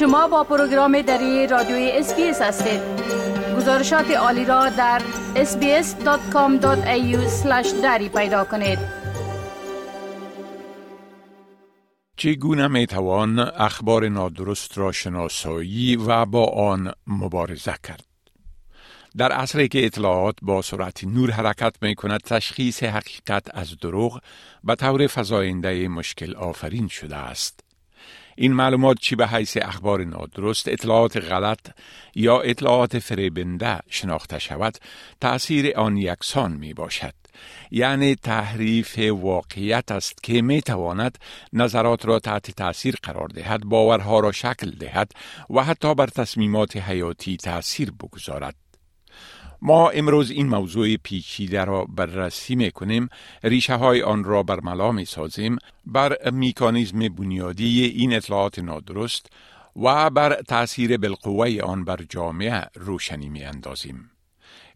شما با پروگرام دری رادیوی SBS هستید گزارشات عالی را در sbs.com.au دری پیدا کنید چگونه می توان اخبار نادرست را شناسایی و با آن مبارزه کرد؟ در عصری که اطلاعات با سرعت نور حرکت می کند تشخیص حقیقت از دروغ به طور فزاینده مشکل آفرین شده است. این معلومات چی به حیث اخبار نادرست، اطلاعات غلط یا اطلاعات فریبنده شناخته شود، تأثیر آن یکسان می باشد. یعنی تحریف واقعیت است که می تواند نظرات را تحت تاثیر قرار دهد باورها را شکل دهد و حتی بر تصمیمات حیاتی تاثیر بگذارد ما امروز این موضوع پیچیده را بررسی می کنیم ریشه های آن را برملا می سازیم بر میکانیزم بنیادی این اطلاعات نادرست و بر تأثیر بالقوه آن بر جامعه روشنی می اندازیم.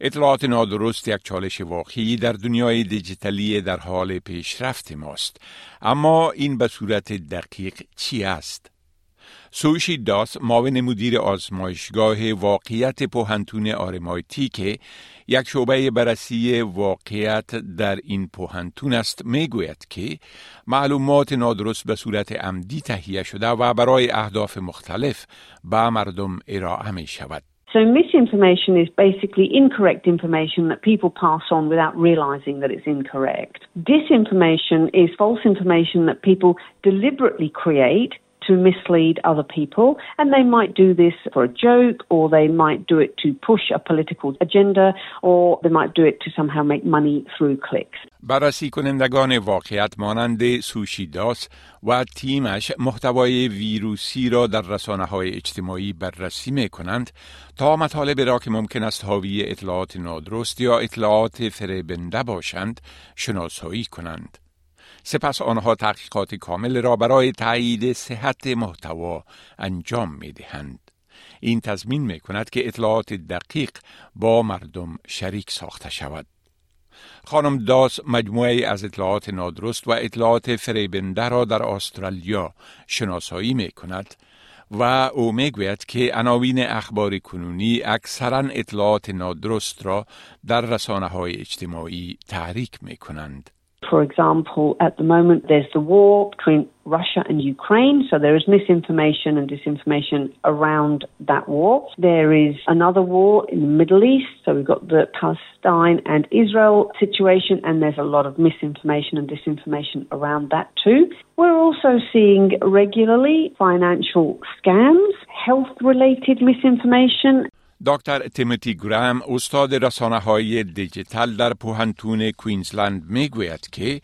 اطلاعات نادرست یک چالش واقعی در دنیای دیجیتالی در حال پیشرفت ماست. اما این به صورت دقیق چی است؟ سوشی داس معاون مدیر آزمایشگاه واقعیت پوهنتون آرمایتی که یک شعبه بررسی واقعیت در این پوهنتون است می‌گوید که معلومات نادرست به صورت عمدی تهیه شده و برای اهداف مختلف به مردم ارائه می شود. So misinformation is basically incorrect information that people pass on without realizing that it's incorrect. Disinformation is false information that people deliberately create to mislead other people, and they might do this for a joke, or they might do it to push a political agenda, or they might do it to somehow make money through clicks. بررسی کنندگان واقعیت مانند سوشیداس و تیمش محتوای ویروسی را در رسانه های اجتماعی بررسی می کنند تا مطالب را که ممکن است حاوی اطلاعات نادرست یا اطلاعات فریبنده باشند شناسایی کنند. سپس آنها تحقیقات کامل را برای تایید صحت محتوا انجام می دهند. این تضمین می کند که اطلاعات دقیق با مردم شریک ساخته شود. خانم داس مجموعه از اطلاعات نادرست و اطلاعات فریبنده را در استرالیا شناسایی می کند و او می‌گوید که عناوین اخبار کنونی اکثرا اطلاعات نادرست را در رسانه های اجتماعی تحریک می کنند. For example, at the moment there's the war between Russia and Ukraine, so there is misinformation and disinformation around that war. There is another war in the Middle East, so we've got the Palestine and Israel situation, and there's a lot of misinformation and disinformation around that too. We're also seeing regularly financial scams, health related misinformation, دکتر تیموتی گرام استاد رسانه های دیجیتال در پوهنتون کوینزلند می گوید که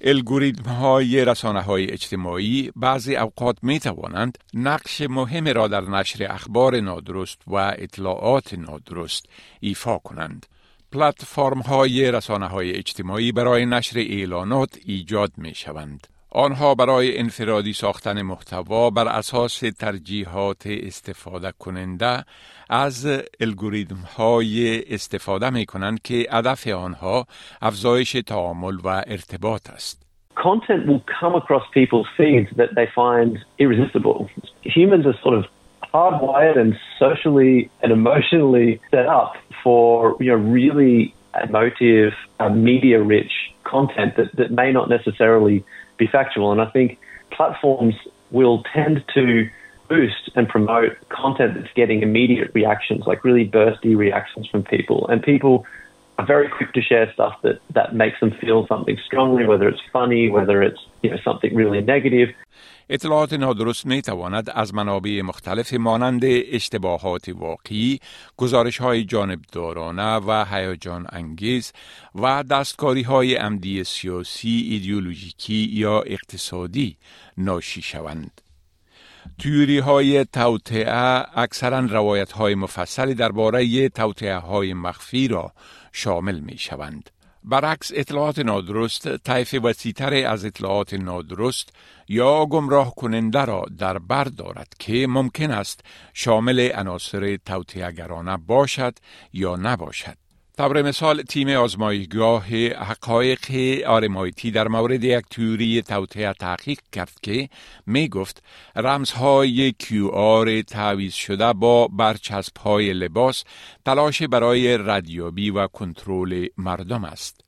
الگوریتم های رسانه های اجتماعی بعضی اوقات می توانند نقش مهم را در نشر اخبار نادرست و اطلاعات نادرست ایفا کنند. پلتفرم های رسانه های اجتماعی برای نشر اعلانات ایجاد می شوند. آنها برای انفرادی ساختن محتوا بر اساس ترجیحات استفاده کننده از الگوریتم های استفاده می کنند که هدف آنها افزایش تعامل و ارتباط است. Content will come across people's feeds that they find irresistible. Humans are sort of hardwired and socially and emotionally set up for you know really emotive, uh, media-rich content that, that may not necessarily be factual. And I think platforms will tend to boost and promote content that's getting immediate reactions, like really bursty reactions from people. And people are very quick to share stuff that, that makes them feel something strongly, whether it's funny, whether it's you know, something really negative. اطلاعات نادرست می تواند از منابع مختلف مانند اشتباهات واقعی، گزارش های جانبدارانه و هیجان انگیز و دستکاری های عمدی سیاسی، ایدئولوژیکی یا اقتصادی ناشی شوند. تیوری های توطعه اکثرا روایت های مفصلی درباره توطعه های مخفی را شامل می شوند. برعکس اطلاعات نادرست طیف وسیعتر از اطلاعات نادرست یا گمراه کننده را در بر دارد که ممکن است شامل عناصر توطئه‌گرانه باشد یا نباشد طور مثال تیم آزمایشگاه حقایق RMIT در مورد یک تیوری توطئه تحقیق کرد که می گفت رمزهای QR تعبیه شده با برچسب های لباس تلاش برای ردیابی و کنترل مردم است.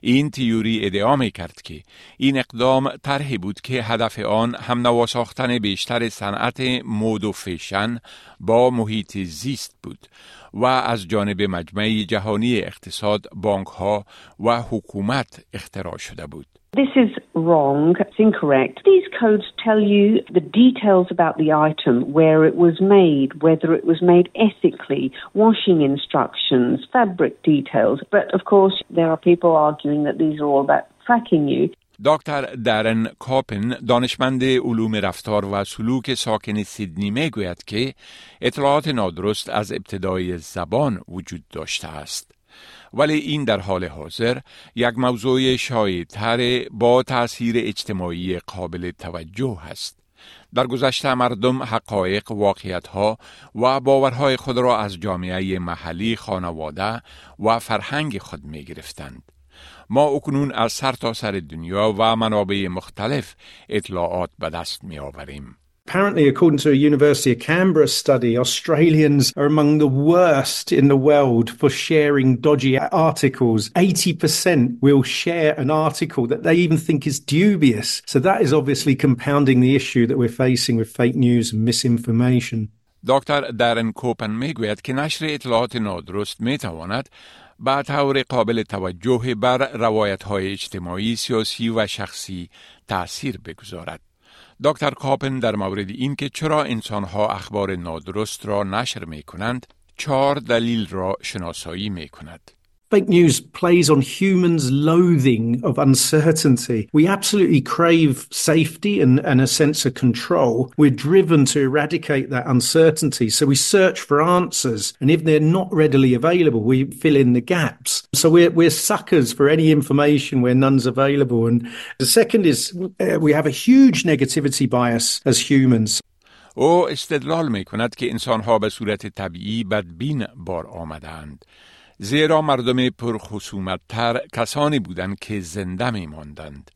این تیوری ادعا می کرد که این اقدام طرحی بود که هدف آن همنوا ساختن بیشتر صنعت مود و فیشن با محیط زیست بود و از جانب مجمع جهانی اقتصاد، بانک ها و حکومت اختراع شده بود. This is wrong. It's incorrect. These codes tell you the details about the item, where it was made, whether it was made ethically, washing instructions, fabric details. But of course, there are people arguing that these are all about tracking you. دکتر درن کاپن دانشمند علوم رفتار و سلوک ساکن سیدنی می گوید که اطلاعات نادرست از ابتدای زبان وجود داشته است. ولی این در حال حاضر یک موضوع شایدتر با تاثیر اجتماعی قابل توجه است. در گذشته مردم حقایق واقعیتها و باورهای خود را از جامعه محلی خانواده و فرهنگ خود می گرفتند. ما اکنون از سر تا سر دنیا و منابع مختلف اطلاعات به دست می آوریم. Apparently, according to a University of Canberra study, Australians are among the worst in the world for sharing dodgy articles. 80% will share an article that they even think is dubious. So that is obviously compounding the issue that we're facing with fake news and misinformation. دکتر درن کوپن میگوید که نشر اطلاعات نادرست میتواند به طور قابل توجه بر روایت های اجتماعی، سیاسی و شخصی تأثیر بگذارد. دکتر کاپن در مورد اینکه چرا انسانها اخبار نادرست را نشر می کنند چهار دلیل را شناسایی می کند. Fake news plays on humans' loathing of uncertainty. We absolutely crave safety and, and a sense of control. We're driven to eradicate that uncertainty. So we search for answers. And if they're not readily available, we fill in the gaps. So we're, we're suckers for any information where none's available. And the second is uh, we have a huge negativity bias as humans. او استدلال می کند که انسانها به صورت طبیعی بدبین بار آمدند. زیرا مردم تر کسانی بودند که زنده می ماندند.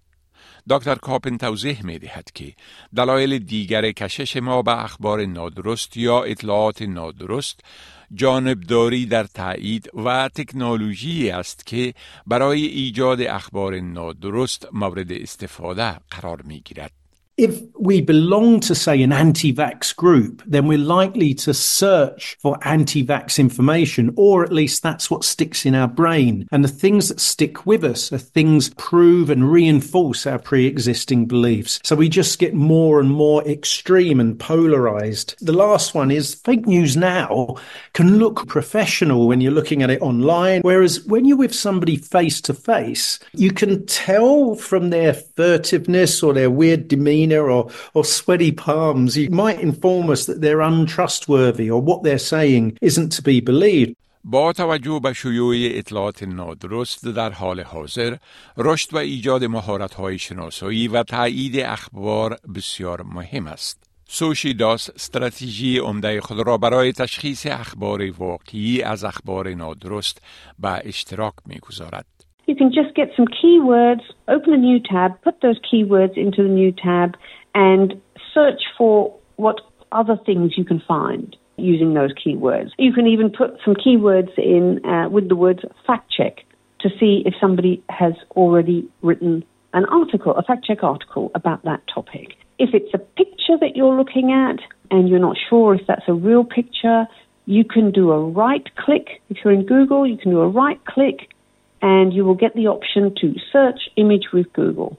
دکتر کاپن توضیح می دهد که دلایل دیگر کشش ما به اخبار نادرست یا اطلاعات نادرست جانبداری در تایید و تکنولوژی است که برای ایجاد اخبار نادرست مورد استفاده قرار می گیرد. If we belong to, say, an anti vax group, then we're likely to search for anti vax information, or at least that's what sticks in our brain. And the things that stick with us are things prove and reinforce our pre existing beliefs. So we just get more and more extreme and polarized. The last one is fake news now can look professional when you're looking at it online, whereas when you're with somebody face to face, you can tell from their furtiveness or their weird demeanor demeanor or, or sweaty palms, you might inform us that they're untrustworthy or what they're saying isn't to be believed. با توجه به شیوع اطلاعات نادرست در حال حاضر رشد و ایجاد مهارت‌های شناسایی و تایید اخبار بسیار مهم است. سوشی داس استراتژی عمده خود را برای تشخیص اخبار واقعی از اخبار نادرست به اشتراک می‌گذارد. You can just get some keywords, open a new tab, put those keywords into the new tab, and search for what other things you can find using those keywords. You can even put some keywords in uh, with the words fact check to see if somebody has already written an article, a fact check article about that topic. If it's a picture that you're looking at and you're not sure if that's a real picture, you can do a right click. If you're in Google, you can do a right click and you will get the option to search image with Google.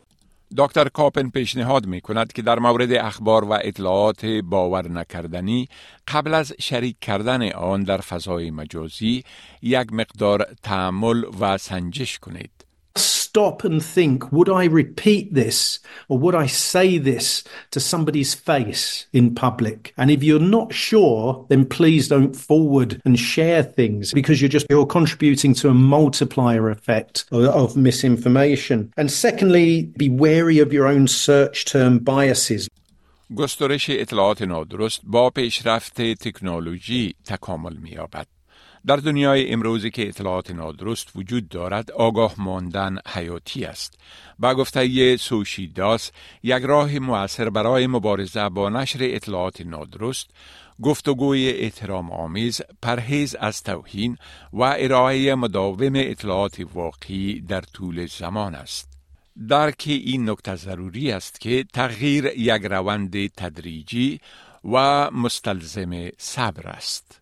دکتر کاپن پیشنهاد می کند که در مورد اخبار و اطلاعات باور نکردنی قبل از شریک کردن آن در فضای مجازی یک مقدار تعمل و سنجش کنید. stop and think would I repeat this or would I say this to somebody's face in public? And if you're not sure, then please don't forward and share things because you're just you're contributing to a multiplier effect of, of misinformation. And secondly, be wary of your own search term biases. گسترش اطلاعات نادرست با پیشرفت تکنولوژی تکامل می‌یابد. در دنیای امروزی که اطلاعات نادرست وجود دارد آگاه ماندن حیاتی است. با گفته سوشیداس یک راه مؤثر برای مبارزه با نشر اطلاعات نادرست گفتگوی احترام آمیز پرهیز از توهین و ارائه مداوم اطلاعات واقعی در طول زمان است. درک این نکته ضروری است که تغییر یک روند تدریجی و مستلزم صبر است.